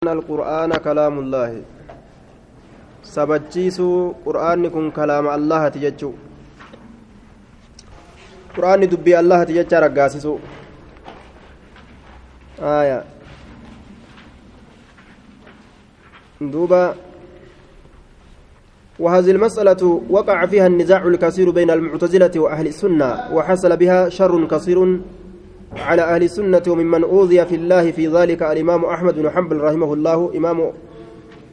القرآن كلام الله sabachiisuu qur'aanni kun kalaama allahati jechuu qur'aanni dubbii allahati jecha raggaasisu aya duuba وهذه المسألة وقع فيها النزاع الكثير بين المعتزلة وأهل السنة وحصل بها شر كثير على أهل السنة وممن أوذي في الله في ذلك الإمام أحمد بن حنبل رحمه الله إمام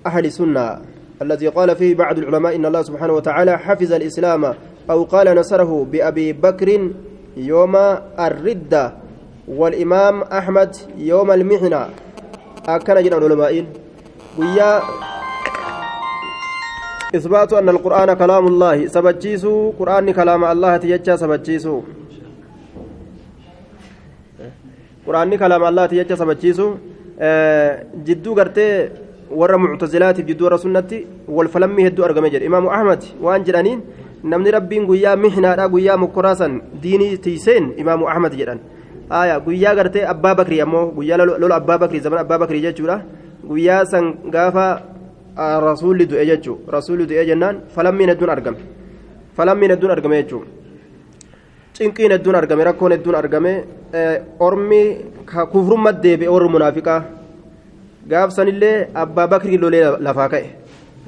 أهل السنة الذي قال فيه بعض العلماء إن الله سبحانه وتعالى حفظ الإسلام أو قال نصره بأبي بكر يوم الردة والإمام أحمد يوم المحنة. أكن جنا العلماء. ويا إثبات أن القرآن كلام الله سبجيسو قرآن كلام الله تيجا سبجيسو. Quraanni kalaama allaati jecha sabachiisu jidduu gartee warra muctazilaatiif jidduu warra sunnatti walfalammii hedduu argame jedhe imaamu ahmad waan jedhaniin namni rabbiin guyyaa mihnaadha guyyaa mukkoraasan diinii tiiseen imaamu ahmad jedhan aya guyyaa gartee abbaa bakrii ammoo guyyaa lola abbaa bakrii zaman abbaa bakrii jechuudha guyyaa san gaafa rasuulli du'e jechuu rasuulli du'e jennaan falammiin hedduun argame falammiin hedduun argame jechuudha cinqiin hedduun argame rakkoon hedduun argame ormi kufrumma deebi'e warri munaafiqaa. Gaafsanillee abbaa bakrii lolee lafaa ka'e.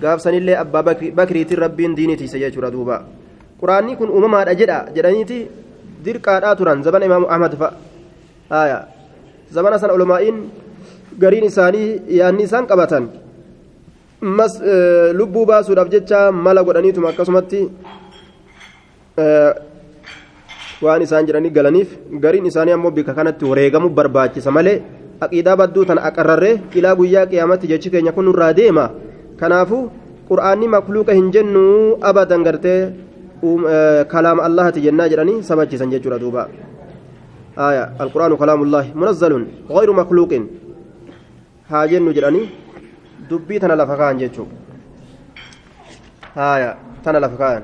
Gaafsanillee abbaa bakriitiin rabbiin diinitiise jechuudha duuba. Quraanni kun uumamaadha jedha. Jedhaniiti dirqaadhaa turan. Zabana imaamu ahmad fa'a zabana sana ulumaa'iin gariin isaanii yaanni isaan qabatan. Lubbuu baasuudhaaf jecha mala godhaniituma akkasumatti waan isaan jedhanii galaniif gariin isaanii ammoo bika kanatti wareegamu barbaachisa malee aqiidaa badduu tana aqarrarree ilaa guyyaa qiyaamatti jechi keenya kun irraa deema kanaafu qur'aanni makluuqa hin jennu abadan gartee kalaama allahati jennaa jedhanii sabachiisan jechuudha duuba آية القرآن كلام الله منزل غير مخلوق هاجن جراني دبي تنا لفكان جيتشو آية تنا لفكان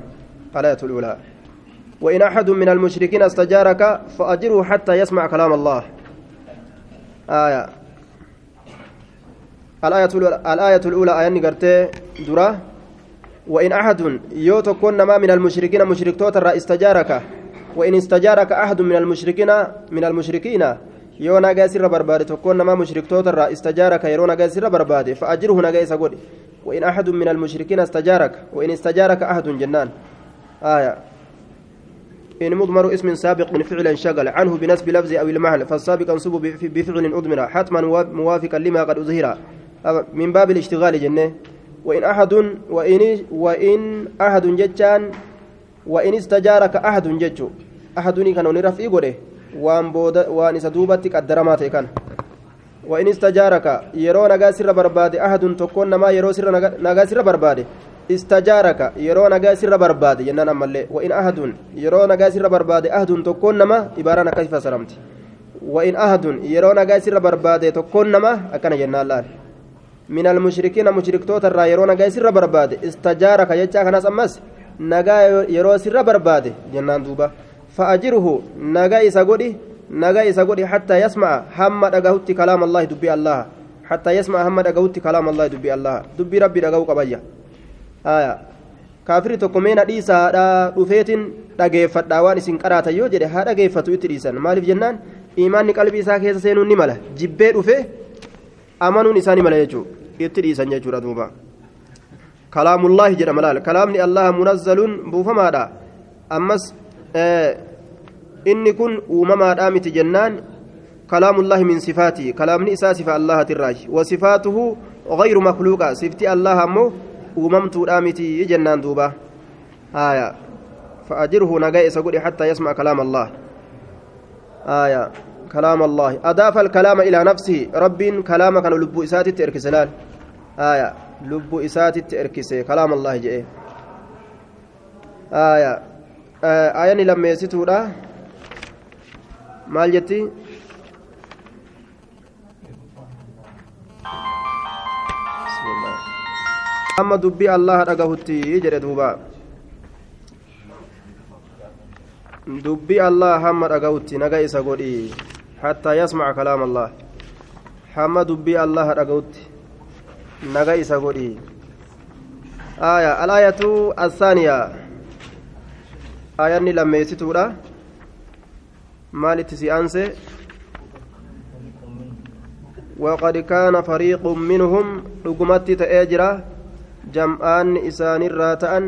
الآية الأولى وإن أحد من المشركين استجارك فأجره حتى يسمع كلام الله. آية. الآية الآية الأولى آية نقرتي درا. وإن أحد يوتكون ما من المشركين مشرك توتر استجارك. وإن استجارك أحد من المشركين من المشركين yoo nagaa sirra barbaade tokkoon namaa mushriktoota istajaaraka yeroo nagaa sirra barbaade fa'ajirhu nagaa وإن أحد من المشركين استجارك. وإن استجارك أحد جنان. آية. إن مضمر اسم سابق من فعل انشغل عنه بنسب لفظ أو المعنى فالسابق انصب بفعل أضمر. حتما موافقا لما قد أظهر. من باب الاشتغال جنة. وإن أحد وإن وإن أحد جتان وإن استجارك أحد جتشو أحدني كان نرف إيقوده وان بود وان سدوبتك الدرامات كان. وإن استجارك يرو نغا سر برباد أحد تكون ما يرو سر نغا سر برباد استجارك يرو نغا سر برباد ينان ملي وإن أحد يرو نغا سر برباد أحد تكون ما إبارة كيف سرمت وإن أحد يرو نغا سر برباد تكون ما أكن جنان الله من المشركين مشركتوت الرا يرو نغا سر برباد استجارك يجا كان سمس نغا يرو سر برباد جنان دوبا فأجره نغا إسا nagaa isa godhi hattaa yasma'a hamma dhagahutti kalaama allahi dubbii allaha hattaa yasma'a hamma dhagahutti kalaama allahi dubbii allaha dubbii rabbii dhagahuu qabayya. kaafiri tokko meena dhiisaadha dhufeetin dhageeffadhaa waan isin qaraatan yoo jedhe haa dhageeffatu itti dhiisan maaliif jennaan imaanni qalbii isaa keessa seenuun ni mala jibbee dhufe amanuun isaa ni mala jechuu itti dhiisan jechuudha duuba kalaamullaahi jedhama laal kalaamni allaha munazzaluun buufamaadha ammas inni kun uumamaadhaa miti jennaan kalaamullaahi min sifaatii kalaamni isaa sifa allahatirraayi wasifaatuhu غير مخلوقة سفتي الله أمو وممتو آمتي جنان دوبا آية فأجره نجاي سقولي حتى يسمع كلام الله آية كلام الله أضاف الكلام إلى نفسه رب كلام كان لب إساتي تركسلال آية لب إساتي تركسي كلام الله جئ آية آية لما يسيتودا maal jetti? Amma dubbii allaha dhagahutti jedhe duuba dubbii allaha hamma dhagahutti naga isa godhi hattaa yasmaca kalaama allah hamma dubbii allaha dhagahutti naga isa godhi آية الآية الثانية آية لما يسيتودا مال تسيانسي وقد كان فريق منهم رقمت تأجرا جمعان إسان الراتأن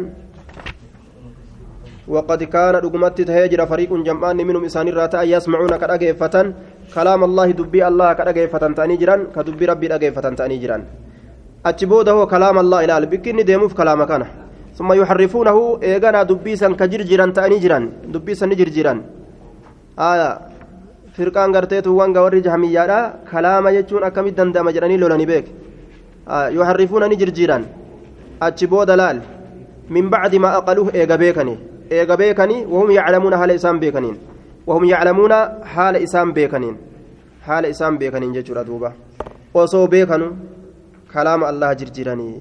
وقد كان رقمت تأجرا فريق جمعان منهم إسان الراتأن يسمعون كأجيفة كلام الله دبي الله كأجيفة تأنيجرا كدبي ربي أجيفة تأنيجرا أتبوده كلام الله إلى البكين ديموف كلام كان ثم يحرفونه إيغانا دبيسا كجرجرا تأنيجرا دبيسا نجرجرا آية garteetu wanga warri jahamiyyaadha kalaama jechuun akkamitti danda'ama jedhanii lolanii beek. Yoo harrifuuna ni jirjiiran achi booda laal min bacdi maa aqaluuf eega beekani eega beekanii wahum yaclamuuna haala isaan beekaniin wahum yaclamuuna haala isaan beekaniin haala isaan beekaniin jechuudha duuba osoo beekanu kalaama allaha jirjiiranii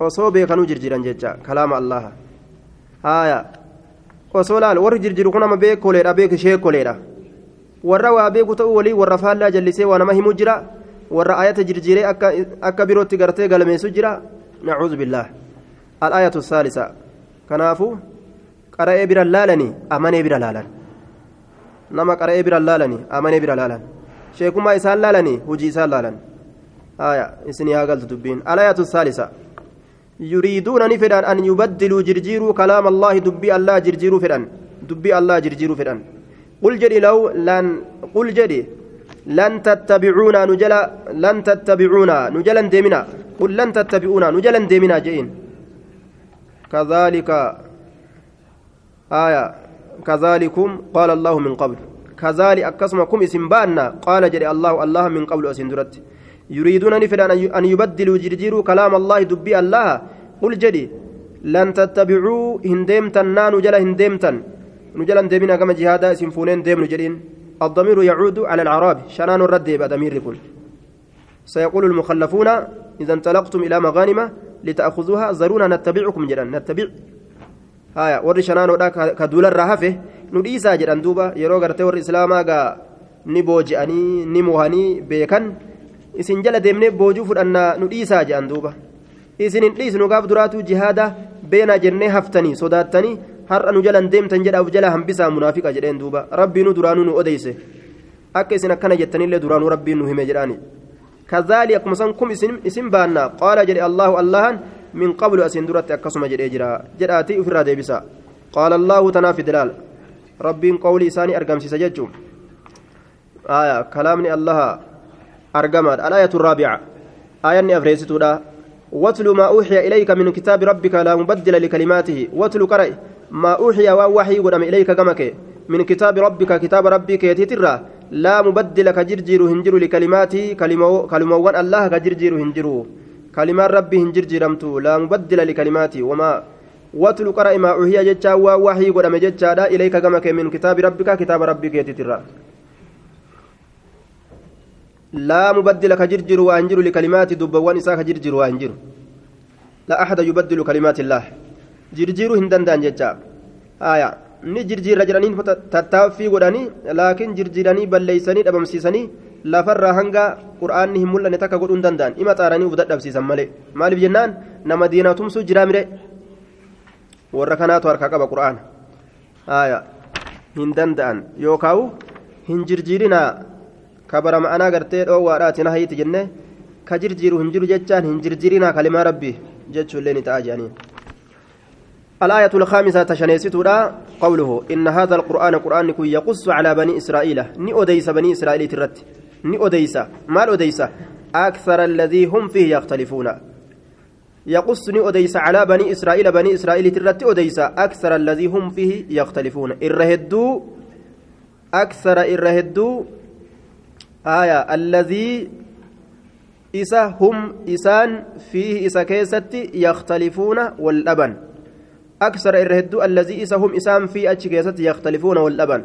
osoo beekanuu jirjiiran jecha kalaama allaha haaya osoo laal warri jirjiru kun ama beekoleedha beek sheekoleedha warra waa beeku ta'uu walii warra faallaa jallisee waa nama himuu jira warra ayata jirjiiree akka birootti gartee galmeessu jira billaah al-ayatu saalisa kanaafuu qara'ee bira laalanii amanee bira laalan nama qara'ee bira laalanii amanee bira laalan sheekumaa isaan laalanii hujii isaan laalan aya isin yaa galtu dubbiin al-ayatu saalisa يريدون نفدان أن يبدلوا جرجيروا كلام الله دبي الله جرجيروا فدان دبي الله جرجيروا فدان قل جدي لو لن قل جدي لن تتبعونا نجلا لن تتبعونا نجلا ديمنا قل لن تتبعونا. نجلا ديمنا جئين. كذلك آية. كذلكم قال الله من قبل. كذلك أكسمكم اسم بانا قال جدي الله الله من قبل أسندرت يريدون أن يبدلوا جرجيروا كلام الله دبي الله. قل جدي لن تتبعوا هندمتا نجلا هندمتا نجلا ديمنا كما جهادا سنفونين ديم نجرين الضمير يعود على العرب شنان الرد ضمير يكون سيقول المخلفون إذا انطلقتم إلى مغانم لتأخذوها ذرونا نتبعكم جدا نتبع هايا ور شنان ودا كدول الرهفه نديسا جدا دوبا يرو غرتي ور اسلاما غا ni mohanii beekan isin jala deemnee boojuu fudhannaa nu dhiisaa jedhan duuba isin hin dhiisnu gaaf duraatu jihaada beenaa jennee haftanii sodaattanii har'a nu jalan deemtan jedhaaf jala hambisaa munaafiqa jedheen duuba rabbiinu duraanuu nu odeyse akka isin akkana jettanillee duraanuu rabbiin nu hime jedhaani كذلك أكما سنكم اسم بانا. قال جري الله الله من قبل أسين درت أكسم جري جرا. جرأتي أفرا ديبسا. قال الله تنافي دلال. ربي قولي ساني أرقم سيسججم آية كلامني الله أرقمت الآية الرابعة. آية أفريستو واتل ما أوحي إليك من كتاب ربك لا مبدل لكلماته. واتل قرأ ما أوحي ووحي قدم إليك كمك من كتاب ربك كتاب ربك يتترى لا مبدل كجرجير هنجر لكلماته كلمة وان الله كجرجير هنجر كلمات ربي هنجرجرمت لا مبدل لكلماته وما واتل قرأ ما أوحي جتشا ووحي قدم جتشا إليك كمك من كتاب ربك كتاب ربك يتترى لا مبدل كجرجر وانجر لكلمات دبوان إساء كجرجر وانجر لا أحد يبدل كلمات الله. جرجير هندن دان ججا آية. Ni jirjiirra jedhanii tattaaffii godhanii laakiin jirjiiranii balleeysanii dhabamsiisanii lafarraa hanga qur'aanni hin mul'anne takka godhuu hin danda'an. Ima xaaranii uf dadhabsiisan malee. Maaliif jennaan? Nama diinaa tumsuu jiraa mire? Warra kanaatu harkaa qaba qur'aana aya hin danda'an. Yookaawu hin jirjiirinaa. Kabara ma'anaa gartee dhoowwaadhaati na hayiiti jenne ka jirjiiru hin jiru jechaan hin jirjiirinaa kalimaa rabbii jechuullee ni ta'a jedhanii الآية الخامسة تشنيستها قوله إن هذا القرآن قرآن كي يقص على بني إسرائيل. ني أديس بني إسرائيل ترت. أديس ما أديس أكثر الذي هم فيه يختلفون. يقص ني أديس على بني إسرائيل. بني إسرائيل ترت أديس أكثر الذي هم فيه يختلفون. إرهدوا أكثر إرهدوا آية. الذي إسا هم إسان فيه إسا كيستي يختلفون والأبن. أكثر الرهدو الذي إسهم إسام في أتشكيست يختلفون واللبن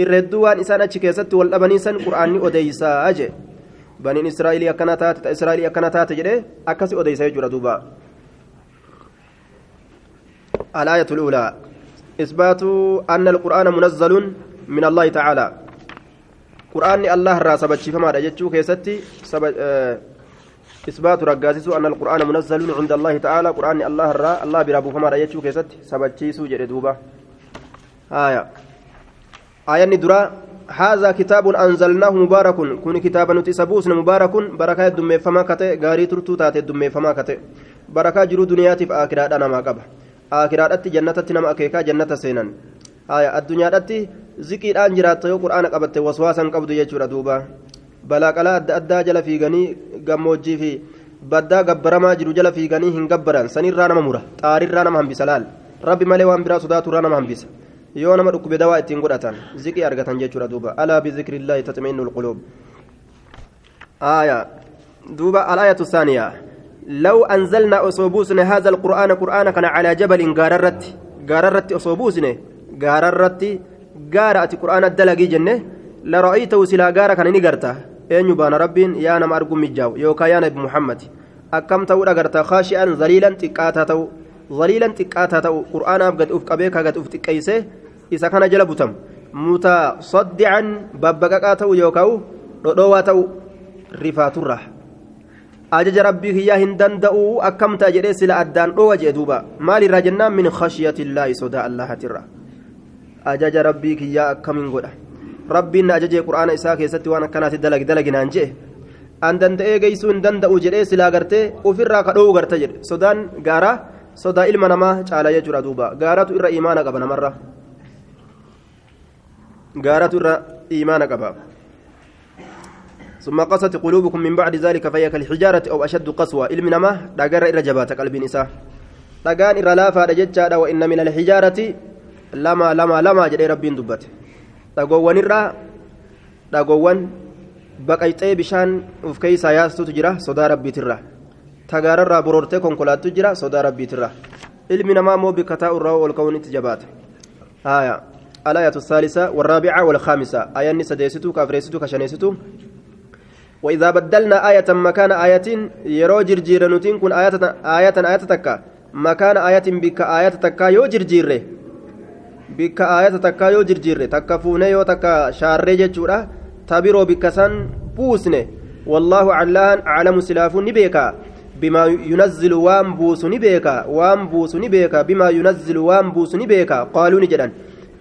الرهدو وان إسان أتشكيست واللبن إسان قرآن أديسا أجي. بني إسرائيل أكنا تات إسرائيل أكنا تات جري أكسي أديسا يجرى دوبا. الآية الأولى. إثبات أن القرآن منزل من الله تعالى. قرآن الله را سبتشي فما رجتشو كيستي سبت آه إثبات رقاسس أن القرآن منزل عند الله تعالى. قرآن الله الرا الله برابو فما رأيتشو كيست سبتشيسو جردوبة آية. آية ندرا. هذا كتاب أنزلناه مبارك. كن كتابا نتسبوسن مبارك. بركة دمي فما كتئ. غاري ترتو تاتي دمي فما كتئ. بركة جرو دنياتي في آخرات أنا ما قبه آخرات أتي جنة تنم أكيكا جنة سينان. آية. الدنيا أتي ذكر أن جرات يو قرآن قبت وسواسا قبض يجور دوبا. Balaa qalaa adda addaa jala fiiganii gammoojjii fi baddaa gabbaramaa jiru jala fiiganii hin gabbaran sanirraa nama mura xaarirraa nama hambisa laal rabbi malee waan biraa sodaaturraa nama hambisa yoo nama dhukkube dawaa ittiin godhatan ziqii argatan jechuudha duuba alaa bizikriillaahi tatma'innu lquluub آية دوبا الآية الثانية لو أنزلنا أصوبوسنا هذا القرآن قرآن كان على جبل قاررت قاررت أصوبوسنا قاررت قارأت قرآن الدلقي جنة لرأيته سلا قارة كان نقرته eenyu baana rabbiin yaa nama arguun mijjaawu yookaan yaa nabi muhammad akkam ta'uu dhagarta kaashi'an zaliilan xiqqaataa ta'u zaliilan xiqqaataa ta'u qur'aanaaf gad uf qabee ka gad uf xiqqeeyse isa kana jala butamu mutasaddican babbaqaqaa ta'u yookaan dhodhoowaa ta'u rifaaturra ajaja rabbii kiyyaa hin danda'u akkam ta'a jedhee sila addaan dhoowwa jee duuba maalirraa jennaan min khashiyatillaahi sodaa allahatirra ajaja rabbii kiyyaa akkamiin godha rabbiin na ajajee quraana isaa keessatti waan akkanaati dalagi dalaginaan jee an danda'ee geessuu hin danda'u jedhee silaa gartee ofirraa kadhoo'u garta jedhe sodaan gaaraa sodaa ilma namaa caala jechuudha duuba gaaratu irra imaana qaba namarra gaaratu irra imaana qaba ثم قست قلوبكم من بعد ذلك فهي كالحجارة أو أشد قسوة علم نما دقر إلى جبات قلب نساء دقان إلى لافا وإن من الحجارة لما لما لما جري ربي دبته dhagoowwanirraa dhagoowwan baqayxee bishaan uf keeysaa yaastutu jira sodaa rabbiitirra tagaararraa boroortee konkolaattu jira sodaa rabbiitirra ilmi namaa immoo bikka taa'urraa ol ka'uun itti jabaata الآية الثالثة والرابعة والخامسة آية سديستو كافريستو كشنيستو وإذا بدلنا آية مكان آية يرو جرجير كن آية آية آية تكا مكان آية بك آية تكا يو جرجيره bikka aayata takkaa yoo jirjiirre takka fuune yoo takka shaarree jechuudha tabiroo bikka san buusne wallaahu callaan aclamu silaafuu ni beeka bimaa yunazzilu waan buusu ni beeka waan buusu ni beeka bimaa yunazzilu waan buusu ni beeka qaaluu ni jedhan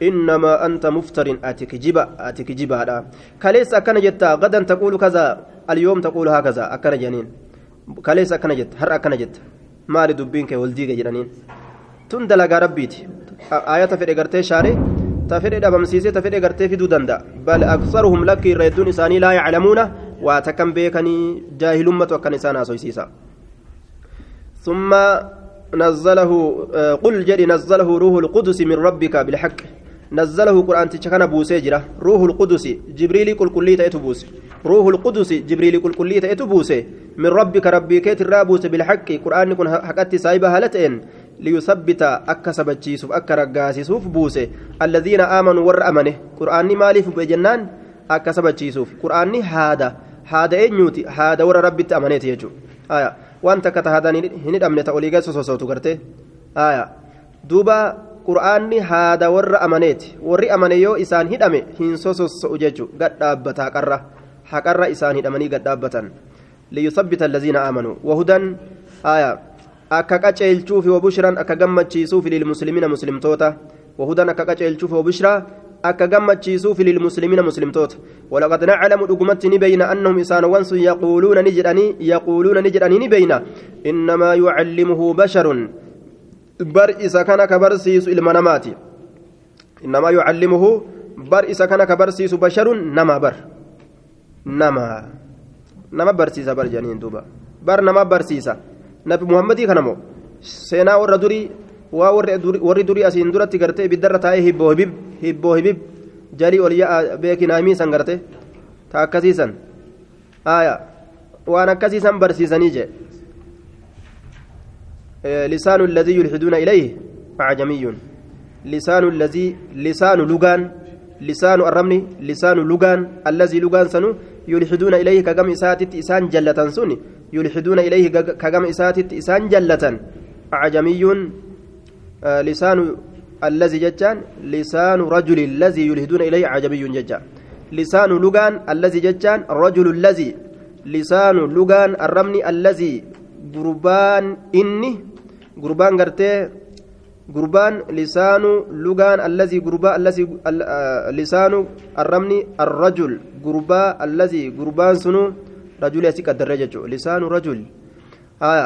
إنما أنت مفتر أتك جبا أتك جبا كليس أكن جتا غدا تقول كذا اليوم تقول هكذا أكن جنين كليس أكن جت هر أكن جت مال دبينك ولديك جنين تندلق ربيتي ayata fedhe gartee shaare ta fedhe dhabamsiisee ta fedhe gartee fiduu danda'a bal aksaruhum lakki irra hedduun isaanii laa yaclamuuna waa takkan beekanii jaahilummatu akkan isaan haasoysiisa ثم نزله قل جري نزله روح القدس من ربك بالحق نزله قرآن تشكنا بوسي روح القدس جبريل كل كلية تأتبوس روح القدس جبريل كل كلية تأتبوس من ربك ربك ترابوس بالحق قرآن كن حكت سايبها هلتين ليثبت أكا سبتشيسوف أكا رقاسيسوف بوسي الذين آمنوا ور أمنه قرآني مالف بجنان أكا سبتشيسوف قرآني هذا هذا إنيوتي هذا ور ربي تأمنيت يجو آية وأنت كتهذا هند أمنة أوليغا سوسوسوتو كرتي آية دوبا qur'aanni haada warra amaneeti warri amane yoo isaan hidhame hin sosossa'u jechu gadhaabbata haqarra haqarra isaan hidhamanii gadhaabbatan liyusabbita allaziina aamanuu wahudan aya akka qaceelchuufi wabushran akka gammachiisuufi lilmuslimiina muslimtoota wahudan akka qaceelchuufi wabushraa akka gammachiisuufi lilmuslimiina muslimtoota walaqad naclamu dhugumatti ni beyna annahum isaanowwan sun yaquuluuna ni jedhanii yaquuluuna ni jedhanii ni beyna innamaa yucallimuhu basharun bar isa kana ka barsiisu ilma namaati innamaa yucallimuhu bar isa kana ka barsiisu basharun nama bar nama nama barsiisa bar janiin duuba bar nama barsiisa nabi muhammadii kanamo seenaa warra durii waa warri durii asiin duratti gartee ibiddarra taa'ee hibboo hibib hibboo hibib jalii ol ya'a beekinaamii san garte ta akkasiisan aya waan akkasiisan barsiisanii jee لسان الذي يلحدون إليه أعجمي لسان الذي لسان لغان لسان الرمل لسان لغان الذي لغان سنو يلحدون إليه كجم إساتت إسان جلة سني يلحدون إليه كجم إساتت إسان جلة أعجمي آه لسان الذي ججان لسان رجل الذي يلحدون إليه أعجمي ججان لسان لغان الذي ججان الرجل الذي lisaanu lugaan arrabni allazii gurbaan inni gurbaan gartee gurbaan lisaanu lugaan allazii gurbaa allazii lisaanu arrabni arrajul gurbaa allazii gurbaan sunu رجل يسيك الدرجة لسان رجل آية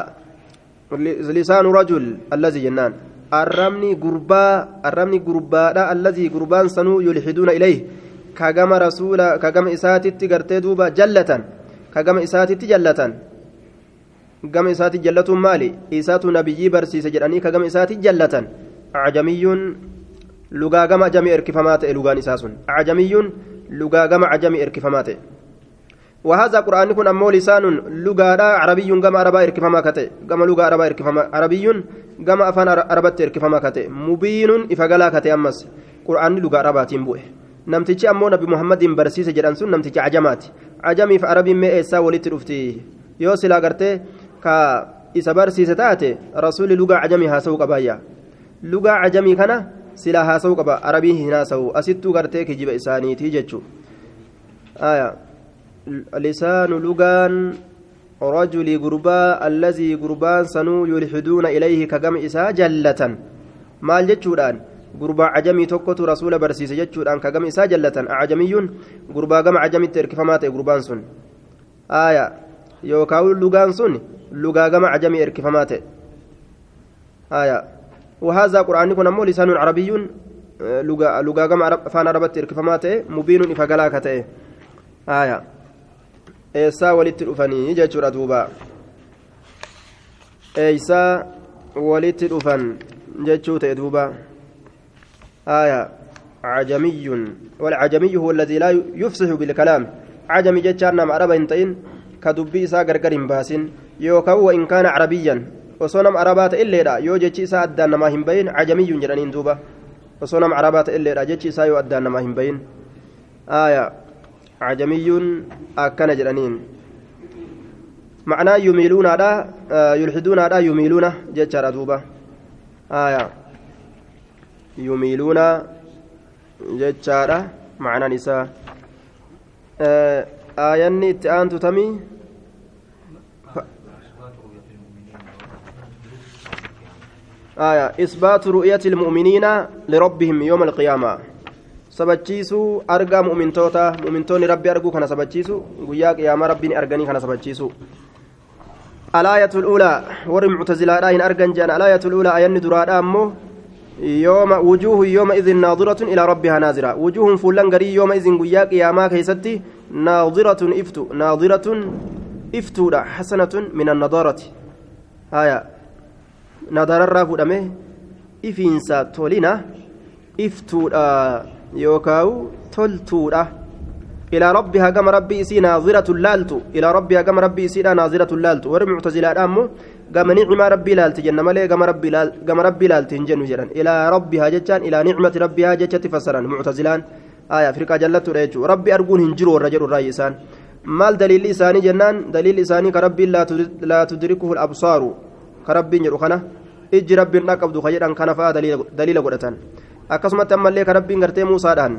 لسان رجل الذي جنان الرمني غربا الرمني غربا الذي غربان سنو يلحدون إليه كجم رسول كجم إساتي قرتي دوبا جلة كجم إساتي جلة جم إساتي جلة مالي إسات نبي برسيس جراني كجم إساتي جلة عجمي لغا جم عجمي إركفمات لغان إساس عجمي لغا جم عجمي إركفمات وهذا قرآن كن أمو لسان لغة عربي كما عربا إركفما كتئ كما لغة عربا إركفما عربي كما أفان عربت إركفما كتئ مبين إفقلا كتئ أمس قرآن لغة عربا تنبوه namtichi ammoo nabi muhammadin barsiise jedhan sun namtichi cajamaati cajamiif arabiin mee eessaa walitti dhufti yoo silaa gartee ka isa barsiise taate rasuulli lugaa cajamii haasa'uu qabaayya lugaa cajamii kana silaa haasa'uu qaba arabii hin haasa'u asittuu gartee kijiba isaaniitii jechuu lisaanu lugaan rajuli gurbaa allazii gurbaan sanuu yulxiduuna ilayhi kagama isaa jallatan maal jechuudhaan gurbaa cajamii tokkotu rasuula barsiise jechuudhaan kagama isaa jallatan acjamiyyuun gurbaa gama cajamitti erkifamaa ta'e gurbaan sun aaya yookaan lugaan sun lugaa gama cajamii erkifamaa ta'e aaya وهذا قرآن كن أمو لسان عربي لغا لغا كما فان عربت إركفما تأه مبين إفقلا كتأه آية إيسا ولت الأفني يجتر دوبا إيسا ولت الأفن جتشو تأدوبا آية عجمي والعجمي هو الذي لا يفصح بالكلام عجمي جتشان نام عربا انتين كدبي إسا غرغر باسين يوكا وإن كان عربيا وصنم عربات إلا يو جتشي إسا أدان نما هم بين عجمي جرانين دوبا وصنم عربات إلا جتشي إسا يو أدان نما هم بين آية عجمي أكن جرانين. معناه يميلون على يلحدون على يميلون جتشار دوبا. آية. yumiiluuna jechaadha macnaan isaa aayanni itti aantu tamii آية. إثبات رؤية المؤمنين لربهم يوم القيامة. Sabachiisuu argaa mu'mintoota mu'mintoonni rabbi arguu kana sabachiisu guyyaa qiyaamaa rabbiin arganii kana sabachiisu alaayatul ulaa warri muctazilaadhaa hin argan jedhan alaayatul ulaa ayanni duraadhaa ammoo يوم وجوه يومئذ ناظرة إلى ربها ناظرة وجوه فلان غري يومئذ قياك يا ما كيستي ناظرة إفتو ناظرة إفتو حسنة من النضارة هايا نظر الرافو دمه إفينسا تولينا إفتو يوكاو تلتو إلى ربها كما ربي إسي ناظرة لالتو إلى ربها كما ربي إسي ناظرة لالتو ورمعتزلة أمو gama nicmaa rabbii laalti jenna malee gama rabbii laalti hin jennu jedhan ilaa rabbihaa jechaan ilaa nicmati rabbihaa jechatti fassaran muctazilaan aya afrikaa jallattuudha jechuu rabbi arguun hin jiru warra jedhu irraa isaan maal daliilli isaanii jennaan daliilli isaanii ka rabbiin laa tudrikuhu absaaru ka rabbiin jedhu kana ijji rabbiin dhaqqabdu ka jedhan kana fa'a daliila godhatan akkasumatti ammallee ka rabbiin gartee muusaadhaan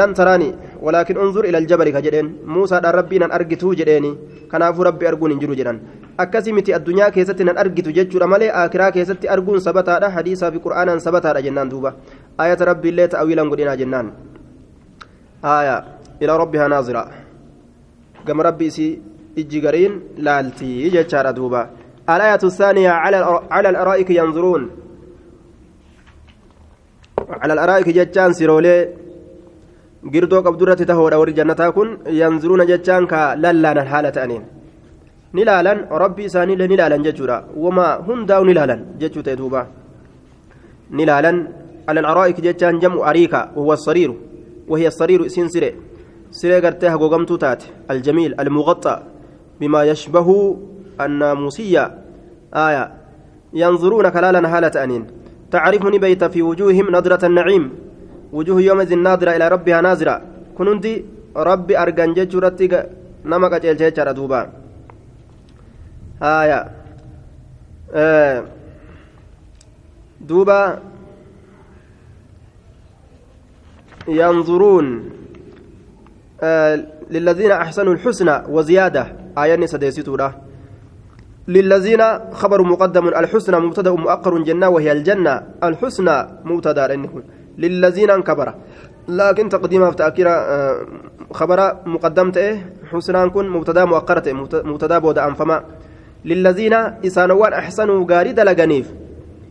lan taraani walaakin unzur ila aljabali ka jedheen muusaadhaan rabbiin an argituu jedheeni kanaafuu rabbi arguun hin jiru jedhan akkasii miti addunyaa keessatti nan argitu jechuudha malee akiraa keessatti arguun sabataadha hadiisaa fi qur'aanaan sabataadha jennaan duuba ayata rabbiillee ta'awiilan godhinaa jennaan aya ilaa rabbihaa naazira gama rabbi isii ijji gariin laaltii jechaadha duuba الآية الثانية على على الأرائك على الأرائك جتان سيرولي girdoo qabdurratti tahoodha warri jannataa kun yanzuruuna jechaan ka lallaanan haala ta'aniin ni laalan rabbi isaaniillee ni laalan jechuudha wama hundaa'u ni laalan jechuu ta'e duuba ni laalan على الأرائك جتان جمع أريكا وهو الصرير وهي الصرير إسين سري سري قرتها قوقمتو تات الجميل المغطى بما يشبه الناموسية آية ينظرون كلالا هالة أنين تعرفني بيت في وجوههم نظرة النعيم. وجوه يومئذ ناظرة إلى ربها ناظرة. كنندي ربي أرجان جتشورتي نما قتل جتشارة دوبا. آية. آه. دوبا. ينظرون. آه. للذين أحسنوا الحسنى وزيادة. آية سديستورة للذين خبر مقدم الحسنى مبتدا مؤخر جنة وهي الجنة. الحسنى مبتدا للذين انكبر. لكن تقديمها في تأكير آه، خبر مقدمة إيه حسنى كن مبتدا مؤخرة مبتدا بود أنفما. للذين إسانوان أحسنوا غاري دلغنيف.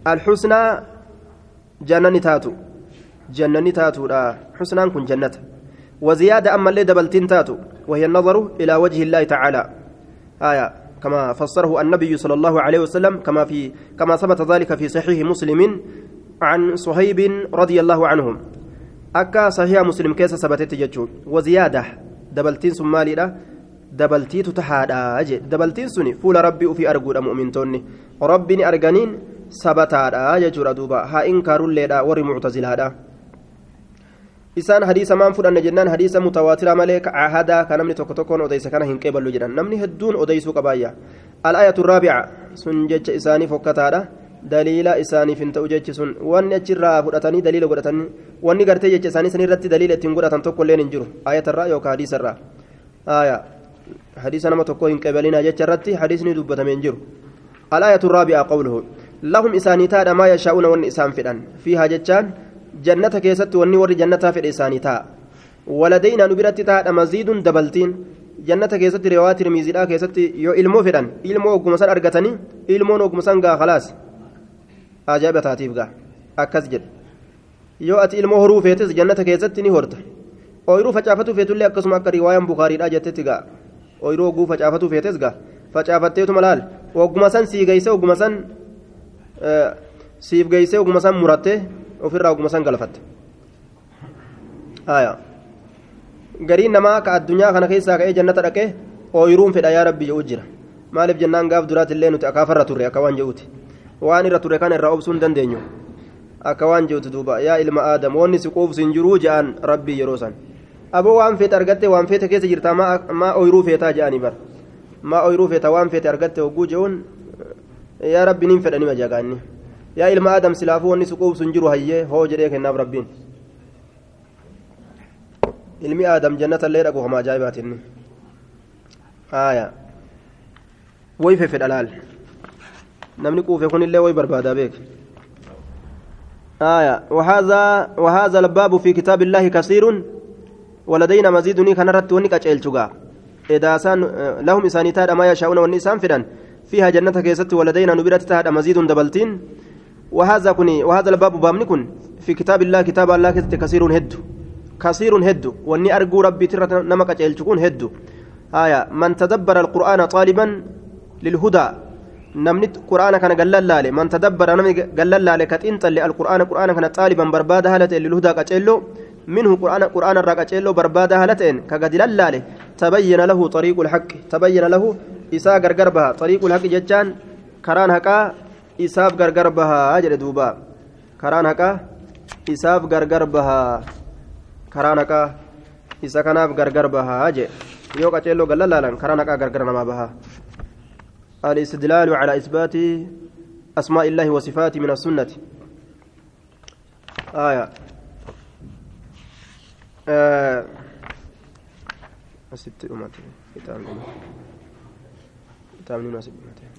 الحسنى جنة تاتو جنة تاتو حسنى كن جنة. وزيادة أما اللي دبلتين تاتو وهي النظر إلى وجه الله تعالى. آية. كما فسره النبي صلى الله عليه وسلم كما في كما ثبت ذلك في صحيح مسلم عن صهيب رضي الله عنهم. أكا صحيح مسلم كيس ثبتت جتشون وزيادة. دبلتين سمالي دبلتي تتحادا دبلتين سني. فول ربي في أرجو مؤمنتوني ربي أرجانين ثبتادا جتشورا دوبا. ها إنكار الليدا وري معتزلادا isaan hadiisa maan fudhanne jennaan hadiisa mutawaatira malee cahadaa ka namni tokko tokkoon odeysa kana hin qeeballu jedhan namni hedduun odeysuu qabaayya al-ayatu raabica sun jecha isaanii fokkataadha daliila isaaniif hin ta'u jechi sun wanni achirraa fudhatanii daliila godhatanii wanni gartee jecha isaanii san irratti daliila ittiin godhatan tokko illeen hin jiru ayatarraa yookaan hadiisarraa aya hadiisa nama tokko hin qeebalinaa jecha irratti hadiisni dubbatame hin jiru al-ayatu raabica qawluhu lahum isaanii taadha maa yashaa'una wanni isaan fedhan fiihaa jechaan jannata keessatti wanni warri jannataa fedhe isaanii ta'a waladayna nu biratti taa'adha maziiduun dabaltiin jannata keessatti riwaa tirmiizidhaa keessatti yoo ilmoo fedhan ilmoo ogguma san argatanii ilmoon ogguma san gaa khalaas ajaa'iba taatiif gaa akkas jedhe yoo ati ilmoo horuu feetes jannata keessatti ni horta ooyiruu facaafatu feetullee akkasuma akka riwaayaan bukaariidhaa jettetti gaa ooyiruu ogguu facaafatu feetes gaa facaafatteetuma laal ogguma san sii ogguma san siif geeyse ogguma san murattee ofirraa oguma san galfatte gariin namaa ka addunyaa kana keessaa ka'ee jannata dhaqee ooyiruun fedha yaa rabbi jedhu jira. Maaliif jennaan gaaf duraatillee nuti akaafarra turre akka waan jedhuti waan irra turre kana irraa obsuu hin dandeenyu. Akka waan jedhuti duuba. Yaa ilma aadam wanni si quufsu hin jiruu je'an rabbii yeroo san. Aboo waan feete argatte waan feete keessa jirtaa maa ooyiruu feetaa je'anii bar maa ooyiruu feeta waan feete argatte hogguu je'uun yaa rabbi niin fedhanii majagaanni yaa ilma aadam silaafuu wanni suquubsu hin jiru hayyee hoo jedhee kennaaf rabbiin ilmi aadam jannata illee dhaqu homa ajaa'ibaatinni haaya way fefedha laal namni quufe kunillee way barbaadaa beek آية وهذا وهذا الباب في كتاب الله كثير ولدينا مزيد كان رت ونك أجلتوغا إذا سان لهم إسانيتاد ما يشاءون والنسان فدان فيها جنة كيست ولدينا نبرت تاد مزيد دبلتين وهذا كني وهذا الباب بامن كن في كتاب الله كتاب الله كثير هد كثير هد واني أرجو ربي ترى نمك تكون هد آية من تدبر القرآن طالبا للهدى. نمنت قرآن كان قال لالي من تدبر نمي قال لالي كتنت القرآن قرآن كان طالبا بربادة هلتين للهدى كتلو منه قرآن قرآن الرقتلو بربادة هلتين. كقد لالي تبين له طريق الحق. تبين له إساء غرغربها طريق الحق ججان كران هكا. Isaaf gargar bahaa jedhe duuba karaan haqaa isaaf gargar bahaa karaan haqaa isa kanaaf gargar bahaa jedhe yoo qaceelloo gallalaalan karaan haqaa gargar namaa bahaa الاستدلال على إثبات أسماء الله وصفاته من السنة آية آه ست أمتين كتاب كتاب ست أمتين